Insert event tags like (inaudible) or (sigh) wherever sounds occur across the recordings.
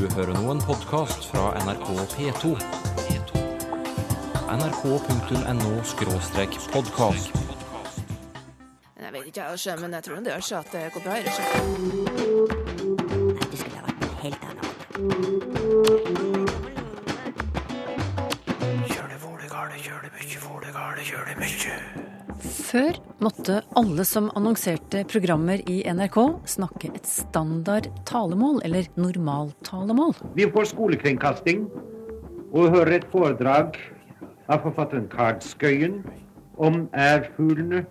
Du hører nå en podkast fra NRK P2. nrk.no-podkast. Jeg vet ikke, jeg, men jeg tror det gjør seg at det går bra. Nei, det skulle ha vært helt annet. Før måtte alle som annonserte programmer i NRK snakke et standard talemål, eller normaltalemål. Vi får skolekringkasting og hører et foredrag av forfatteren Karl Skøyen om ærfuglene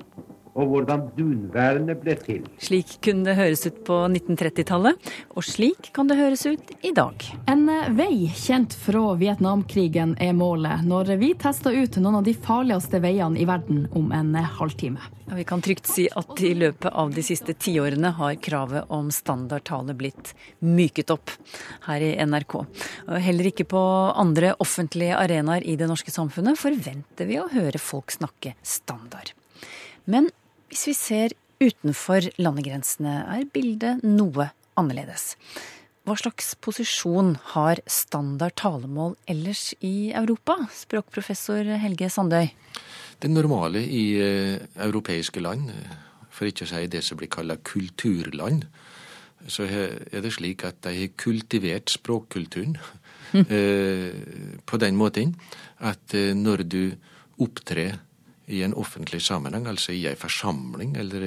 og hvordan dunværene ble til. Slik kunne det høres ut på 1930-tallet, og slik kan det høres ut i dag. En vei kjent fra Vietnamkrigen er målet, når vi tester ut noen av de farligste veiene i verden om en halvtime. Ja, vi kan trygt si at i løpet av de siste tiårene har kravet om standardtale blitt myket opp her i NRK. Og heller ikke på andre offentlige arenaer i det norske samfunnet forventer vi å høre folk snakke standard. Men hvis vi ser utenfor landegrensene, er bildet noe annerledes. Hva slags posisjon har standard talemål ellers i Europa, språkprofessor Helge Sandøy? Det normale i eh, europeiske land, for ikke å si det som blir kalt kulturland, så er det slik at de har kultivert språkkulturen (laughs) eh, på den måten at eh, når du opptrer i en offentlig sammenheng, altså i ei forsamling, eller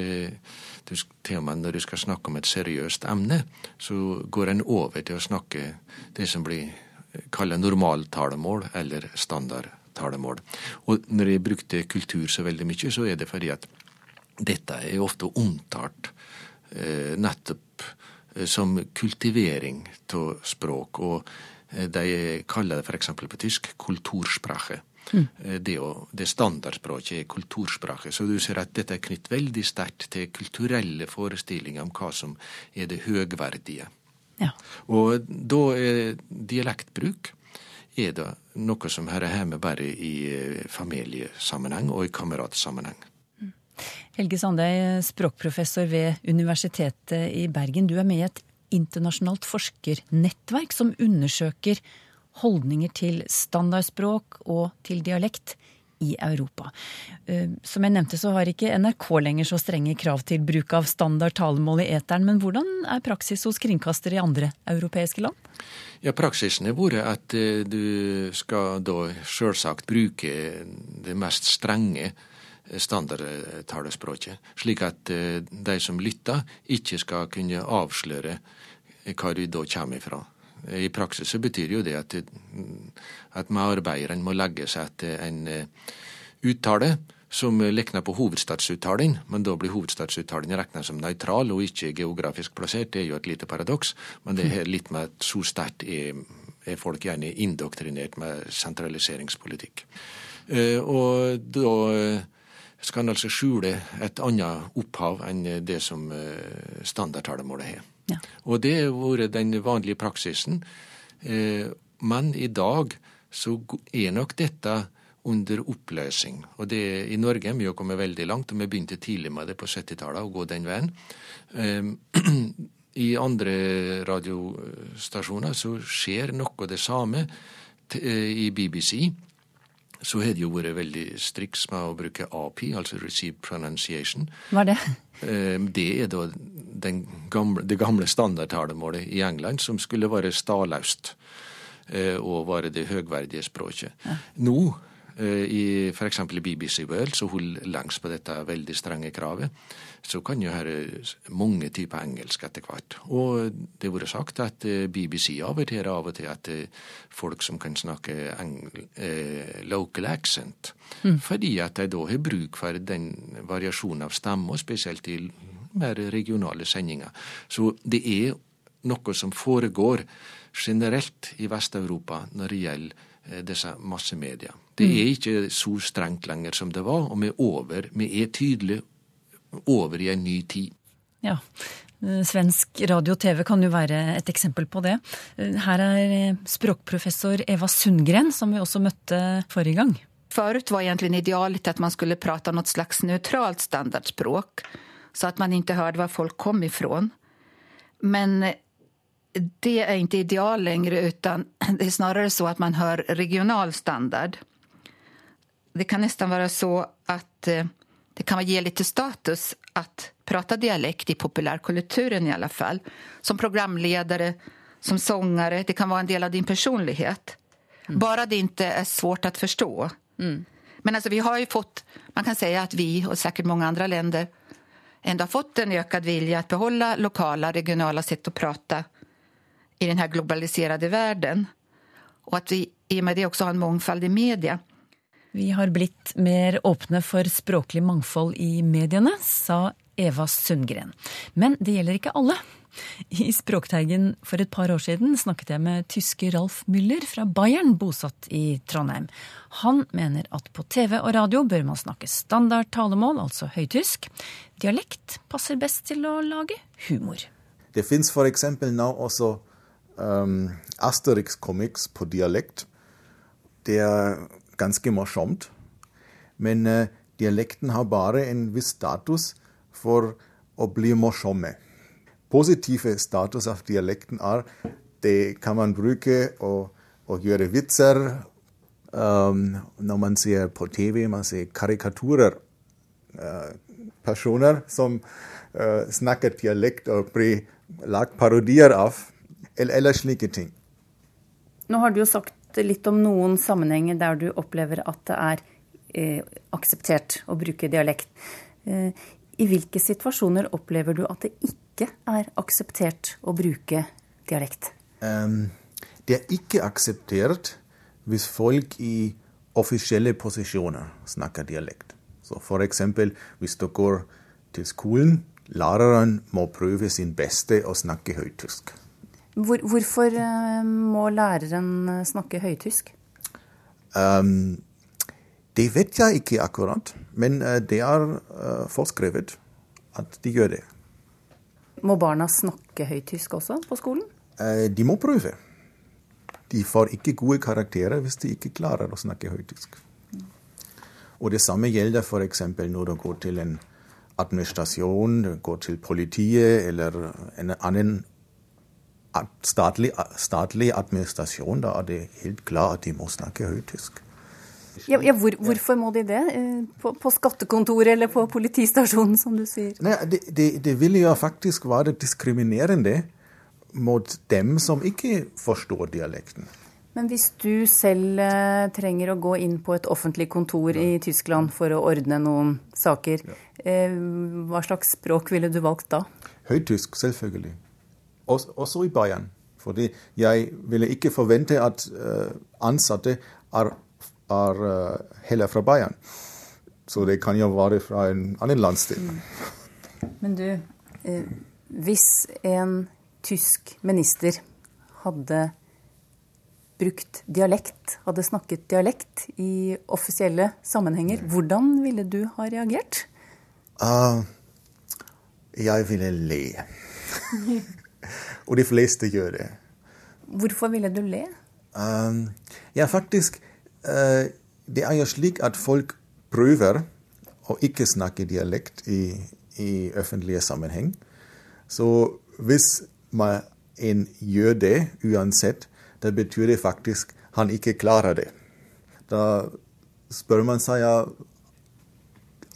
du, til og med når du skal snakke om et seriøst emne, så går en over til å snakke det som blir kalt normaltalemål eller standardtalemål. Og når jeg brukte kultur så veldig mye, så er det fordi at dette er ofte omtalt eh, nettopp eh, som kultivering av språk. Og eh, de kaller det f.eks. på tysk kultursprache. Mm. Det, å, det standardspråket er kulturspråket. Så du ser at dette er knytt veldig sterkt til kulturelle forestillinger om hva som er det høgverdige. Ja. Og da er dialektbruk er det noe som hører hjemme bare i eh, familiesammenheng og i kameratsammenheng. Mm. Helge Sandøy, språkprofessor ved Universitetet i Bergen. Du er med i et internasjonalt forskernettverk som undersøker holdninger til standardspråk og til dialekt i Europa. Eh, som jeg nevnte så har ikke NRK lenger så strenge krav til bruk av standard talemål i eteren, men hvordan er praksis hos kringkastere i andre europeiske land? Ja, Praksisen har vært at eh, du skal da sjølsagt bruke det mest strenge standardtalespråket, slik at eh, de som lytter, ikke skal kunne avsløre hva du da kommer ifra. I praksis så betyr jo det at, at medarbeideren må legge seg etter en eh, uttale som likner på hovedstadsuttalen, men da blir hovedstadsuttalen regna som nøytral og ikke geografisk plassert. Det er jo et lite paradoks, men det er litt med at så sterkt er, er folk gjerne indoktrinert med sentraliseringspolitikk. Eh, og da skal en altså skjule et annet opphav enn det som standardtalemålet har. Og det har vært den vanlige praksisen. Eh, men i dag så er nok dette under oppløsning. Og det, I Norge er vi jo kommet veldig langt, og vi begynte tidlig med det på 70-tallet, å gå den veien. Eh, (clears throat) I andre radiostasjoner så skjer noe det samme. I BBC så har det jo vært veldig striks med å bruke API, altså Received Pronunciation. Hva er det? Det er da gamle, det gamle standardtalemålet i England, som skulle være stalaust og være det høgverdige språket. Ja. Nå, i f.eks. BBC World, så holder langs på dette veldig strenge kravet. Så kan jo høre mange typer engelsk etter hvert. Og det har vært sagt at BBC averterer av og til at folk som kan snakke eh, local accent, mm. fordi at de da har bruk for den variasjonen av stemme, og spesielt i mer regionale sendinger. Så det er noe som foregår generelt i Vest-Europa når det gjelder disse massemedia. Det er ikke så strengt lenger som det var, og vi er over. Vi er tydelig over i en ny tid. Ja. Svensk radio og TV kan jo være et eksempel på det. Her er språkprofessor Eva Sundgren, som vi også møtte forrige gang. Forut var egentlig idealet at man skulle prate noe slags nøytralt standardspråk, så at man ikke hørte hvor folk kom ifrån. Men det er ikke ideal lenger, utan (clears throat) det er snarere så at man hører regional standard. Det kan nesten være så att eh, det kan gi litt status at prate dialekt i populærkulturen, i alle fall. Som programleder, som sanger. Det kan være en del av din personlighet. Mm. Bara det ikke er svårt å forstå. Mm. Men altså, vi har jo fått, man kan si at vi og sikkert mange andre länder ändå har fått en økt vilje til å beholde lokale, regionale sett å prate i denne globaliserte verden. Og at vi i og med det også har en mångfald i media. Vi har blitt mer åpne for språklig mangfold i mediene, sa Eva Sundgren. Men det gjelder ikke alle. I Språkteigen for et par år siden snakket jeg med tyske Ralf Müller fra Bayern, bosatt i Trondheim. Han mener at på TV og radio bør man snakke standard talemål, altså høytysk. Dialekt passer best til å lage humor. Det fins f.eks. nå også um, Asterix-comics på dialekt. Det er ganske morsomt. Men uh, dialekten har bare en viss status for å bli positive status av dialekten er det kan man bruke å, å gjøre vitser. Um, når man ser på man ser karikaturer. Uh, personer som uh, snakker dialekt og blir lagt parodier av, eller, eller, slike ting. Jo sagt litt om noen sammenhenger der du opplever at det er eh, akseptert å bruke dialekt. Eh, I hvilke situasjoner opplever du at det ikke er akseptert å bruke dialekt? Um, det er ikke akseptert hvis folk i offisielle posisjoner snakker dialekt. Så f.eks. hvis du går til skolen, læreren må prøve sin beste å snakke høytysk. Hvor, hvorfor eh, må læreren snakke høytysk? Um, det vet jeg ikke akkurat, men eh, det er forskrevet at de gjør det. Må barna snakke høytysk også på skolen? Eh, de må prøve. De får ikke gode karakterer hvis de ikke klarer å snakke høytysk. Og det samme gjelder f.eks. når du går til en administrasjon, går til politiet eller en annen statlig, statlig administrasjon. Da er det helt klart at de må snakke høytysk. Ja, ja hvor, hvorfor må de det? Eh, på, på, skattekontoret eller på politistasjonen, som du sier? Nei, det, det, det ville jo faktisk være diskriminerende mot dem som ikke forstår dialekten. Men hvis du selv eh, trenger å gå inn på et offentlig kontor ja. i Tyskland for å ordne noen saker, ja. eh, hva slags språk ville du valgt da? Høytysk, selvfølgelig. Også, i Bayern. Fordi jeg ville ikke forvente at uh, ansatte er er uh, heller fra Bayern. Så det kan jo være fra en annen landsdel. Mm. Men du, eh, hvis en tysk minister hadde brukt dialekt, hadde snakket dialekt i offisielle sammenhenger, hvordan ville du ha reagert? Uh, jeg ville le. (laughs) (laughs) Og de fleste gjør det. Hvorfor ville du le? Um, ja, faktisk uh, det er jo slik at folk prøver å ikke snakke dialekt i, i offentlige sammenheng. Så hvis man en gjør det uansett, da betyr det faktisk han ikke klarer det. Da spør man seg ja,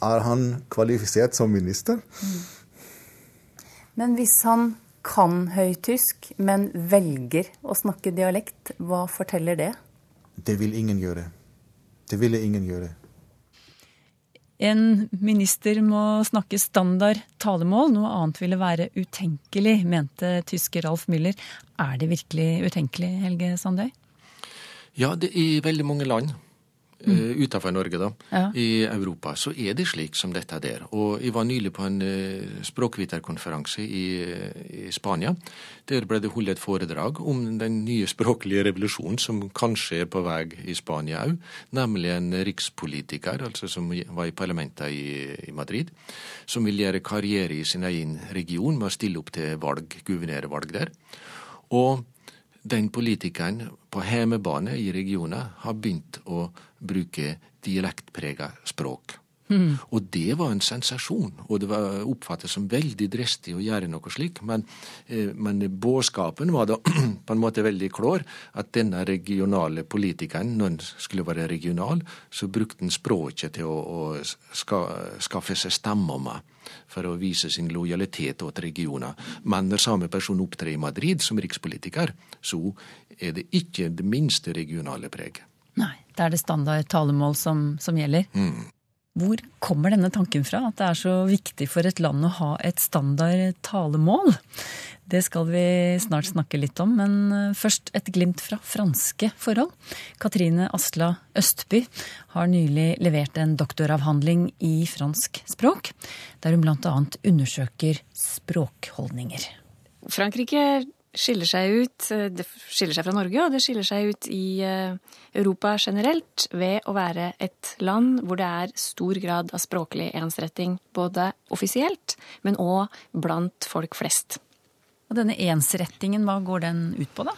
er han kvalifisert som minister. Men hvis han kan høytysk, men velger å snakke dialekt, hva forteller det? Det vil ingen gjøre. Det ville ingen gjøre. En minister må snakke standard talemål, noe annet ville være utenkelig, mente tyske Ralf Müller. Er det virkelig utenkelig, Helge Sandøy? Ja, det, er i veldig mange land mm. uh, utenfor Norge, da, ja. i Europa, så er det slik som dette der. Og jeg var nylig på en uh, språkviterkonferanse i, i, Spania. Der ble det holdt et foredrag om den nye språklige revolusjonen som kanskje er på vei i Spania òg, nemlig en rikspolitiker, altså som var i parlamentet i, i Madrid, som vil gjøre karriere i sin egen region med å stille opp til valg, guvernørvalg der. Og den politikeren på hjemmebane i regionen har begynt å bruke dialektprega språk. Og det var en sensasjon, og det var oppfattet som veldig dristig å gjøre noe slik. Men, eh, men budskapen var da (clears throat) på en måte veldig klår, at denne regionale politikeren, når han skulle være regional, så brukte han språket til å, å ska, skaffe seg stemmer for å vise sin lojalitet til regioner. Men når samme person opptrer i Madrid som rikspolitiker, så er det ikke det minste regionale preget. Nei, det er det standard talemål som, som gjelder. Mm. Hvor kommer denne tanken fra, at det er så viktig for et land å ha et standard talemål? Det skal vi snart snakke litt om, men eh, først et glimt fra franske forhold. Katrine Asla Østby har nylig levert en doktoravhandling i fransk språk, der hun bl.a. undersøker språkholdninger. Frankrike skiller seg ut. eh, Det skiller seg fra Norge, og det skiller seg ut i eh, Europa generelt ved å være et land hvor det er stor grad av språklig ensretting, både offisielt, men òg blant folk flest. Og denne ensrettingen, hva går den ut på, da?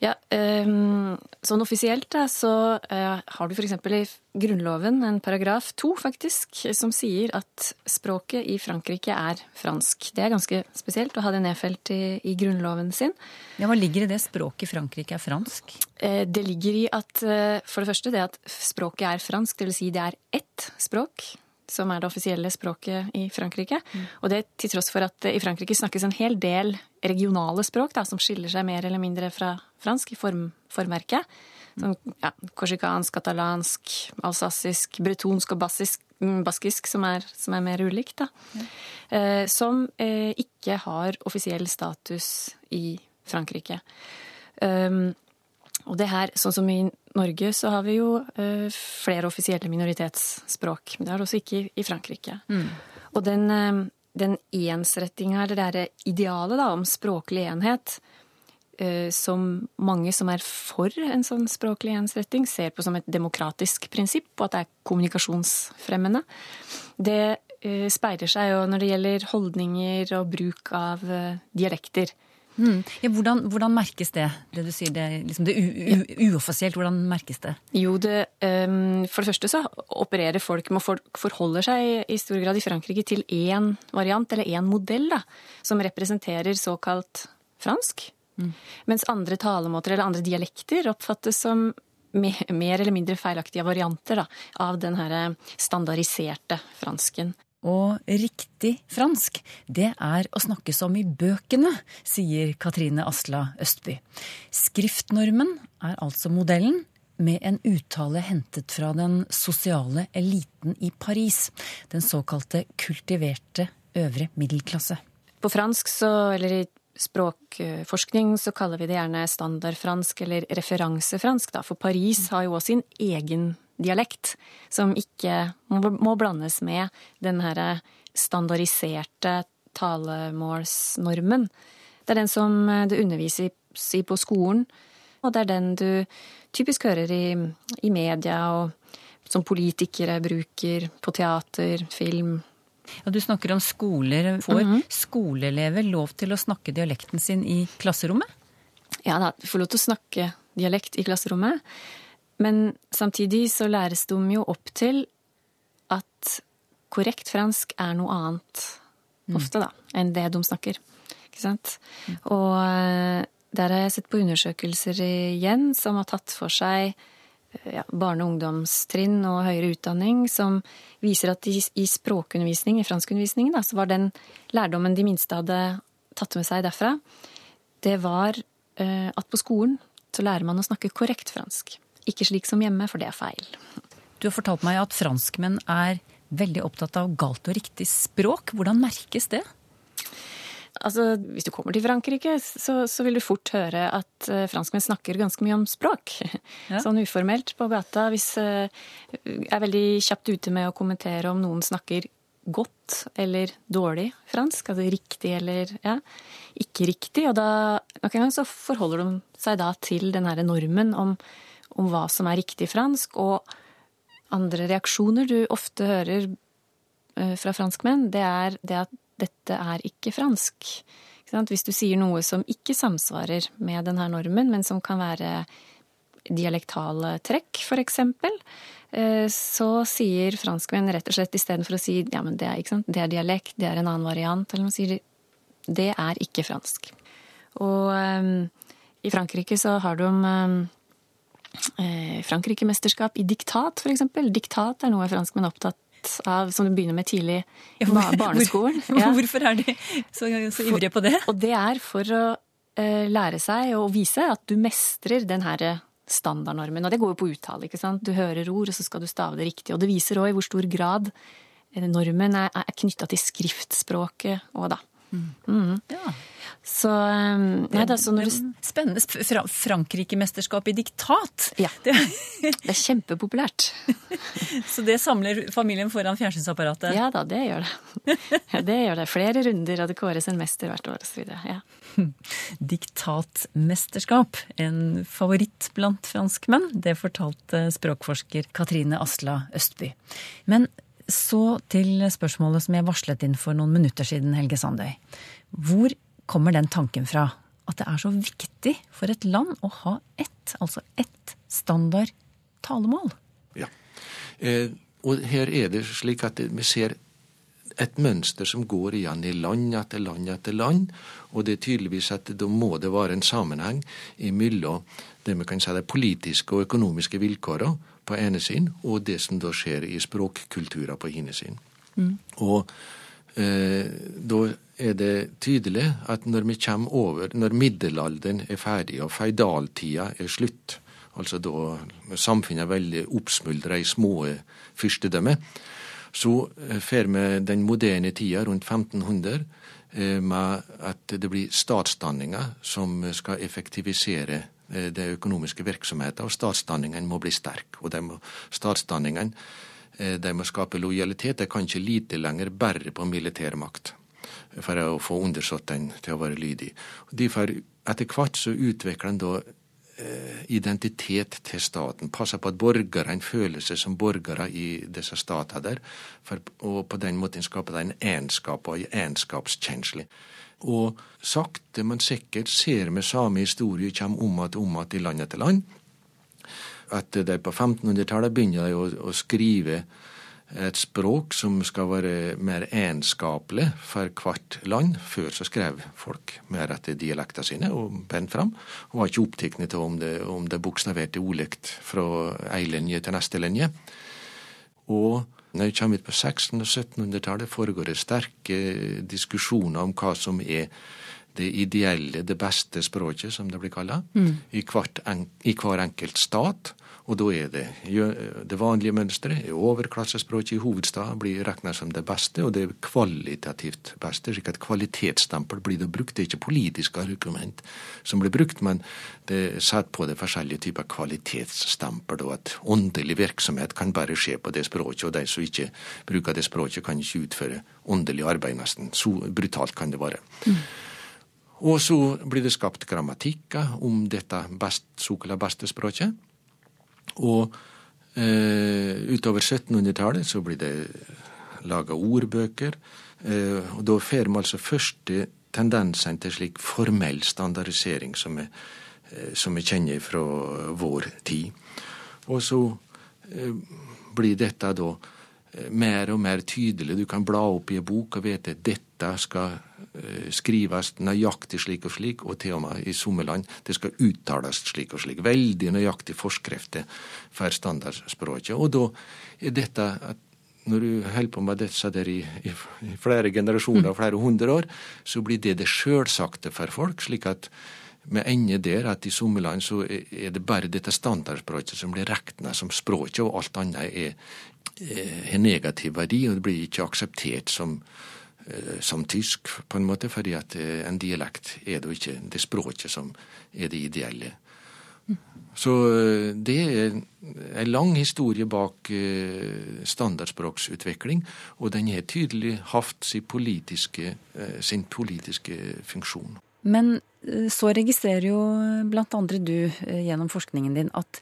Ja, ehm, Sånn offisielt da, så eh, har du f.eks. i Grunnloven en paragraf to, faktisk, som sier at språket i Frankrike er fransk. Det er ganske spesielt å ha det nedfelt i, i Grunnloven sin. Ja, Hva ligger i det språket i Frankrike er fransk? Eh, Det ligger i at eh, for det første det at språket er fransk, dvs. Si det er ett språk som er det offisielle språket i Frankrike. Og det til tross for at i Frankrike snakkes en hel del regionale språk da, som skiller seg mer eller mindre fra fransk i form, formverket. Som ja, korsikansk, katalansk, alsassisk, bretonsk og bassisk, mm, baskisk, som er, som er mer ulikt. Da. Eh, som eh, ikke har offisiell status i Frankrike. Um, og det her, sånn som i Norge, så har vi jo eh, flere offisielle minoritetsspråk. Men det har det også ikke i, Frankrike. Frankrike. Og den, eh, den ensrettinga, eller det derre idealet da, om språklig enhet, eh, som mange som er for en sånn språklig ensretting, ser på som et demokratisk prinsipp, og at det er kommunikasjonsfremmende, det eh, speiler seg jo når det gjelder holdninger og bruk av eh, dialekter. Mm. Ja, hvordan, hvordan merkes det, det du sier, det, liksom det uoffisielt, hvordan merkes det? Jo, det, um, for det første så opererer folk med folk forholder seg i stor grad i Frankrike til én variant, eller én modell, da, som representerer såkalt fransk. Mens andre talemåter eller andre dialekter oppfattes som mer eller mindre feilaktige varianter da, av den her standardiserte fransken. Og riktig fransk, det er å snakke som i bøkene, sier Katrine Asla Østby. Skriftnormen er altså modellen, med en uttale hentet fra den sosiale eliten i Paris, den såkalte kultiverte øvre middelklasse. På fransk, så, eller i språkforskning, så kaller vi det gjerne standardfransk eller referansefransk, da, for Paris har jo også sin egen dialekt, som ikke må, blandes med den her standardiserte talemålsnormen. Det er den som det undervises i på skolen, og det er den du typisk hører i, i media, og som politikere bruker på teater, film, Ja, du snakker om skoler. Får skoleelever lov til å snakke dialekten sin i klasserommet? Ja da, du får lov til å snakke dialekt i klasserommet. Men samtidig så læres de jo opp til at korrekt fransk er noe annet, ofte, da, enn det de snakker. Ikke sant? Og eh, der har jeg sett på undersøkelser igjen som har tatt for seg eh, ja, barne- og ungdomstrinn og høyere utdanning, som viser at i, i språkundervisning, i franskundervisningen, da, så var den lærdommen de minste hadde tatt med seg derfra, det var eh, at på skolen så lærer man å snakke korrekt fransk. Ikke slik som hjemme, for det er feil. Du har fortalt meg at franskmenn er veldig opptatt av galt og riktig språk. Hvordan merkes det? Altså, Hvis du kommer til Frankrike, så, så vil du fort høre at uh, franskmenn snakker ganske mye om språk. Ja. Sånn uformelt på gata. Hvis uh, er veldig kjapt ute med å kommentere om noen snakker godt eller dårlig fransk. Altså riktig eller ja, ikke riktig. Og da nok en gang så forholder de seg da til den herre normen om, om hva som er riktig fransk. Og andre reaksjoner du ofte hører eh, fra franskmenn, det er det at dette er ikke fransk. Hvis du sier noe som ikke samsvarer med denne normen, men som kan være dialektale trekk, f.eks., eh, så sier franskmenn rett og slett istedenfor å si ja, men det er, det er dialekt, det er en annen variant, eller noe, sier de det er ikke fransk. Og um, i Frankrike så har de um, Frankrike-mesterskap i diktat, f.eks. Diktat er noe franskmenn er opptatt av, som du begynner med tidlig i barneskolen. Ja. Hvorfor er de så, så ivrige på det? Og det er for å uh, lære seg og vise at du mestrer den herre standardnormen. Og det går jo på uttale. ikke sant? Du hører ord, og så skal du stave det riktig. Og det viser òg i hvor stor grad normen er, er knytta til skriftspråket òg, da. Mm. Ja. Så, um, nei, da, så når du... Spennende. Fra Frankrike-mesterskap i diktat. Ja. (laughs) Det... det er kjempepopulært. (laughs) så det samler familien foran fjernsynsapparatet? Ja da, det gjør det. Det gjør det. Flere runder, og det kåres en mester hvert år osv. Ja. (laughs) Diktatmesterskap, en favoritt blant franskmenn. Det fortalte språkforsker Katrine Asla Østby. Men så til spørsmålet som jeg varslet inn for noen minutter siden, Helge Sandøy. Hvor kommer den tanken fra? At det er så viktig for et land å ha ett, altså ett standard talemål? Ja. Eh, og her er det slik at vi ser et mønster som går igjen i land etter land etter land. Og det er tydeligvis at da må det være en sammenheng mellom det vi kan si de politiske og økonomiske vilkårene på ene siden, og det som da skjer i språkkulturer på hine siden. Mm. Og eh, da er det tydelig at når vi kommer over, når middelalderen er ferdig og feidaltida er slutt, altså da samfunnet er veldig oppsmuldra i små fyrstedømmer, så eh, får vi den moderne tida rundt 1500 eh, med at det blir statsdanninger som skal effektivisere Eh, det økonomiske virksomheten, og statsdanningen må bli sterk. Og må, statsdanningene eh, de må skape lojalitet. De kan ikke lite lenger bare på militærmakt for å få undersåttene til å være lydige. Derfor, etter hvert så utvikler en da eh, identitet til staten. Passer på at borgerne føler seg som borgere i disse statene der, og på den måten skaper de en enskap og en enskapskjensle. Og sakte, men sikkert ser vi samme historie komme om igjen og om igjen i land etter land. At de på 1500-tallet begynner å, å, skrive et språk som skal være mer enskapelig for hvert land. Før så skrev folk mer etter dialektene sine og bent fram, og var ikke opptatt av om det, om det bokstaverte ulikt fra ei linje til neste linje. Og når vi kommer ut på 1600- og 1700-tallet, foregår det sterke diskusjoner om hva som er det ideelle, det beste språket, som det blir kalla, mm. i, i, hver enkelt stat. Og da er det det vanlige mønsteret. Overklassespråket i hovedstaden blir regna som det beste, og det er kvalitativt beste. slik at kvalitetsstempel blir det brukt. Det er ikke politiske argument som blir brukt, men det er satt på det forskjellige typer kvalitetsstempel. Og at åndelig virksomhet kan bare skje på det språket, og de som ikke bruker det språket, kan ikke utføre åndelig arbeid, nesten. Så brutalt kan det være. Mm. Og så blir det skapt grammatikker om dette best, såkalte beste språket. Og eh, utover 1700-tallet så blir det laga ordbøker. Eh, og da får vi altså første tendensene til slik formell standardisering som vi, eh, som vi kjenner fra vår tid. Og så eh, blir dette da mer og mer tydelig. Du kan bla opp i en bok og vite at dette skal Eh, skrives nøyaktig slik og slik, og til og med i sommerland det skal uttales slik og slik. Veldig nøyaktig forskrifter for standardspråket. Og da er dette at når du holder på med dette der i, i, i flere generasjoner og flere hundre år, så blir det det sjølsagte for folk. slik at vi ender der at i sommerland så er det bare dette standardspråket som blir regna som språket, og alt annet er, er negativ verdi, og det blir ikke akseptert som, Eh, som tysk, på en måte, fordi at eh, en dialekt er det ikke det språket som er det ideelle. Så eh, det er en lang historie bak standardspråksutvikling, og den har tydelig hatt sin politiske, sin politiske funksjon. Men så registrerer jo andre du gjennom forskningen din at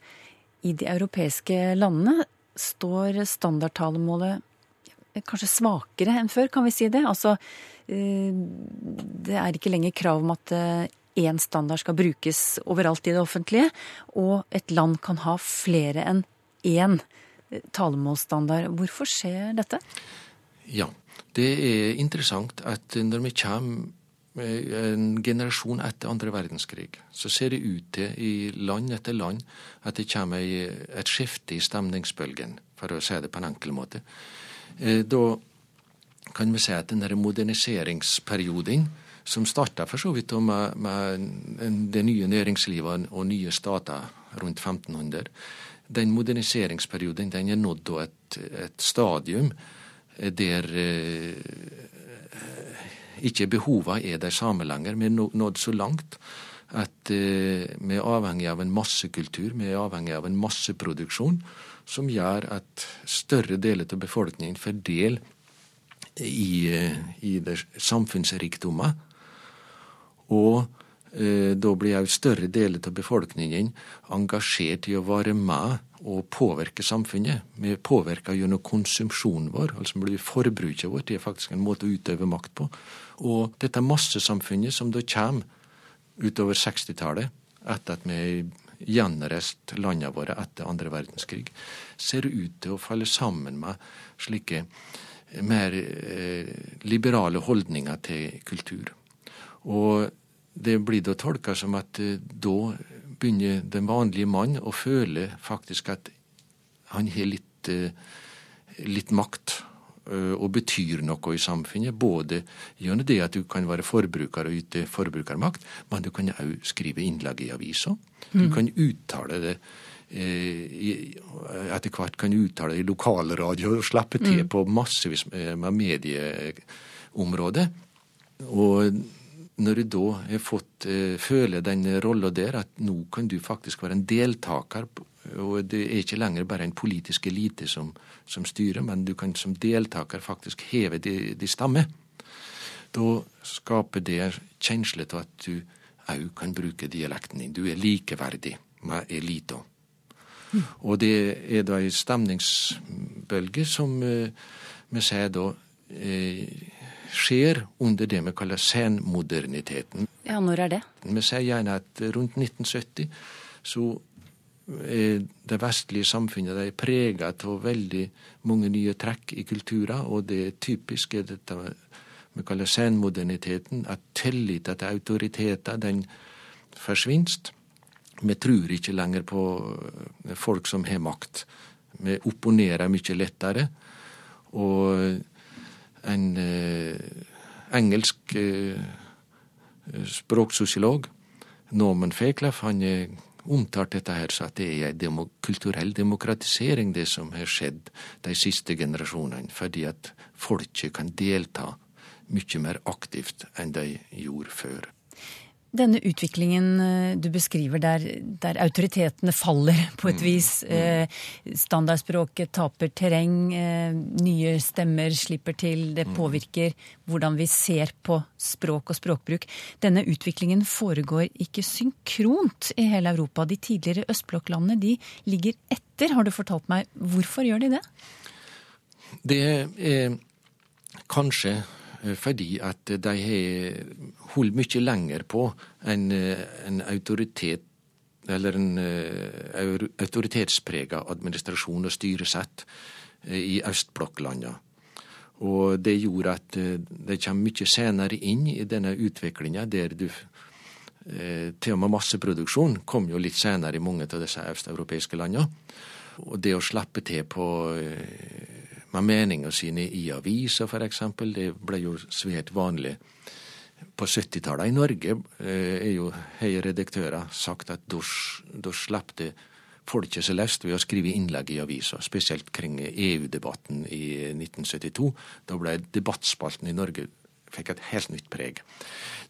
i de europeiske landene står standardtalemålet kanskje svakere enn før, kan vi si det? Altså, eh, det er ikke lenger krav om at én standard skal brukes overalt i det offentlige, og et land kan ha flere enn én talemålsstandard. Hvorfor skjer dette? Ja, det er interessant at når vi kommer en generasjon etter andre verdenskrig, så ser det ut til i land etter land at det kommer et skifte i stemningsbølgen, for å si det på en enkel måte. Eh, da kan vi si at den der moderniseringsperioden, som starta for så vidt med, med det nye næringslivet og nye stater rundt 1500, den moderniseringsperioden den er nådd et, et stadium der eh, ikke behova er de samme lenger. Vi er nådd så langt at eh, vi er avhengig av en massekultur, vi er avhengig av en masseproduksjon som gjør at større deler av befolkningen får del i, eh, i samfunnsrikdommer. Og eh, da blir òg større deler av befolkningen engasjert i å være med og påvirke samfunnet. Vi er påvirka gjennom konsumsjonen vår, altså forbruket vårt. Det er faktisk en måte å utøve makt på. Og dette massesamfunnet som da kommer utover 60-tallet, etter at vi gjenreist landene våre etter andre verdenskrig, ser ut til å falle sammen med slike mer eh, liberale holdninger til kultur. Og det blir da tolka som at eh, da begynner den vanlige mann å føle faktisk at han har litt, eh, litt makt og betyr noe i samfunnet. Både gjennom det at du kan være forbruker og yte forbrukermakt, men du kan òg skrive innlegg i avisa. Du mm. kan uttale det etter hvert kan uttale det i lokalradio og slippe til mm. på massevis med medieområder. Og når du da har fått føle den rolla der, at nå kan du faktisk være en deltaker, og det er ikke lenger bare en politisk elite som, som styrer, men du kan som deltaker faktisk heve de, de stemmer, da skaper det kjensle til at du òg kan bruke dialekten din. Du er likeverdig med elita. Og det er da ei stemningsbølge som eh, vi sier da eh, skjer under det vi kaller senmoderniteten. Ja, når er det? Vi sier gjerne at rundt 1970 så er det vestlige samfunnet de prega av veldig mange nye trekk i kulturer, og det typiske er dette vi kaller senmoderniteten, at tilliten til autoriteter den forsvinner. Vi tror ikke lenger på folk som har makt. Vi opponerer mye lettere. Og en eh, engelsk eh, språksosiolog, Norman Fairclough, han omtalt dette her så at det er en demo kulturell demokratisering, det som har skjedd de siste generasjonene. Fordi at folket kan delta mye mer aktivt enn de gjorde før. Denne utviklingen eh, du beskriver der, der autoritetene faller på et mm. vis, eh, standardspråket taper terreng, eh, nye stemmer slipper til, det mm. påvirker hvordan vi ser på språk og språkbruk. Denne utviklingen foregår ikke synkront i hele Europa. De tidligere østblokklandene de ligger etter, har du fortalt meg. Hvorfor gjør de det? Det er kanskje fordi at de har holdt mye lenger på en, eh, en autoritet eller en uh, autoritetsprega administrasjon og styresett i østblokklandene. Og det gjorde at de kommer mye senere inn i denne utviklinga, der du Til og med masseproduksjon kom jo litt senere i mange av disse østeuropeiske landene. Og det å slippe til på med meningene sine i aviser, f.eks. Det ble jo svært vanlig. På 70-tallet i Norge eh, er jo høye redaktører sagt at da slapp det folket seg løst ved å skrive innlegg i aviser, spesielt kring EU-debatten i 1972. Da ble debattspalten i Norge fikk et helt nytt preg.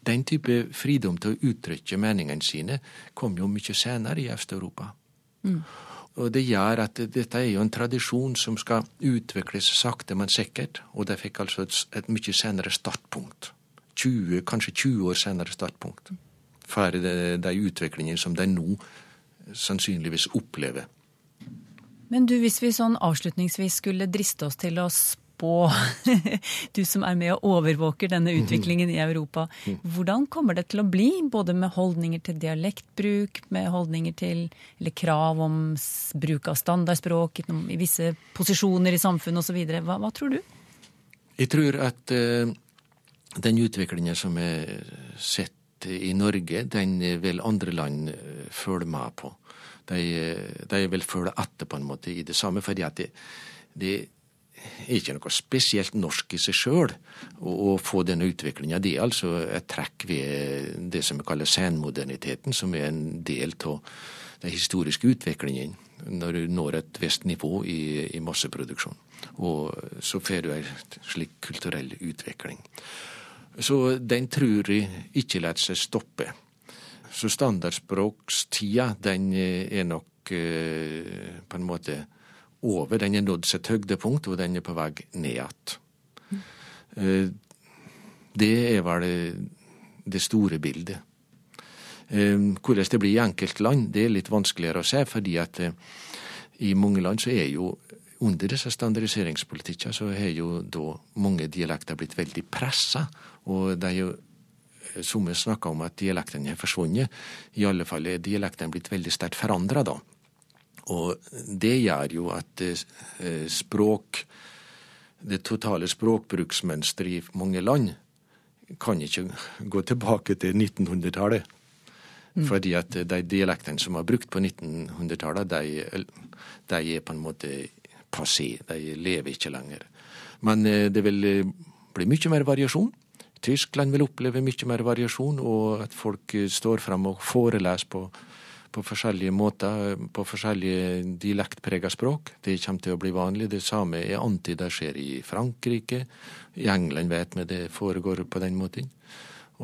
Den type fridom til å uttrykke meningene sine kom jo mye senere i Øst-Europa. Mm. Og det gjør at dette er jo en tradisjon som skal utvikles sakte, men sikkert. Og de fikk altså et, et mye senere startpunkt. 20, kanskje 20 år senere startpunkt. For de, utviklingene som de nå sannsynligvis opplever. Men du, hvis vi sånn avslutningsvis skulle driste oss til å spå, (laughs) du som er med og overvåker denne utviklingen i Europa. Hvordan kommer det til å bli, både med holdninger til dialektbruk, med holdninger til eller krav om bruk av standardspråk i visse posisjoner i samfunnet osv. Hva, hva tror du? Jeg tror at uh, den utviklingen som er sett i Norge, den vil andre land eh, følge med på. De, de vil følge etter på en måte i det samme, fordi at det, det er ikke noe spesielt norsk i seg sjøl å, få denne utviklinga. Det er altså et trekk ved det som vi kaller senmoderniteten, som er en del av den historiske utviklingen når du når et visst nivå i, i masseproduksjon. Og så får du en slik kulturell utvikling. Så den tror jeg ikke lar seg stoppe. Så standardspråkstida, den er nok eh, på en måte over. Den har nådd sitt høydepunkt, og den er på vei ned igjen. Eh, det er vel det store bildet. Eh, hvordan det blir i enkeltland, det er litt vanskeligere å se, fordi at eh, i mange land så er jo under disse standardiseringspolitikkene så har jo da mange dialekter blitt veldig pressa, og det er jo som vi snakker om at dialektene har forsvunnet. I alle fall er dialektene blitt veldig sterkt forandra, da. Og det gjør jo at eh, språk Det totale språkbruksmønsteret i mange land kan ikke gå tilbake til 1900-tallet. Mm. Fordi at de dialektene som var brukt på 1900-tallet, de, de, er på en måte passé. De lever ikke lenger. Men eh, det vil eh, bli mye mer variasjon. Tyskland vil oppleve mye mer variasjon, og at folk står fram og foreleser på på forskjellige måter, på forskjellige dialektprega språk. Det kommer til å bli vanlig. Det samme er antyda skjer i Frankrike. I England vet vi det foregår på den måten.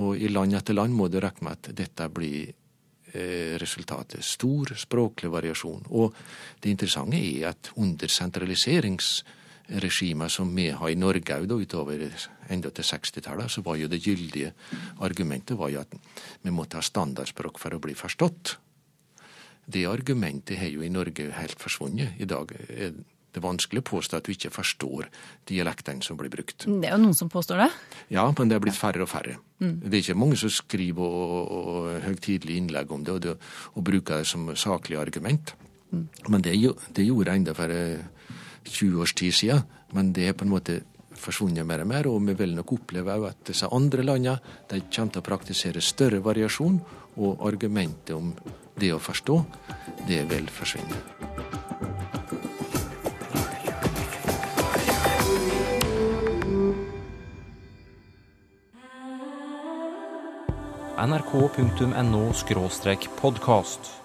Og i land etter land må du regne med at dette blir eh, resultatet. Stor språklig variasjon. Og det interessante er at under sentraliseringsregimet som vi har i Norge òg, utover enda til 60-tallet, så var jo det gyldige argumentet var jo at vi måtte ha standardspråk for å bli forstått. Det argumentet har jo i Norge helt forsvunnet. I dag er det vanskelig å påstå at du ikke forstår dialektene som blir brukt. Det er jo noen som påstår det? Ja, men det er blitt færre og færre. Mm. Det er ikke mange som skriver og, og høytidelige innlegg om det og, det, og, bruker det som saklig argument. Mm. Men det, det, gjorde jeg enda for 20 eh, års tid siden. Men det er på en måte forsvunnet mer og mer, og vi vil nok oppleve at disse andre landene de kommer til å praktisere større variasjon, og argumentet om det å forstå, det vil forsvinne. nrk.no podkast.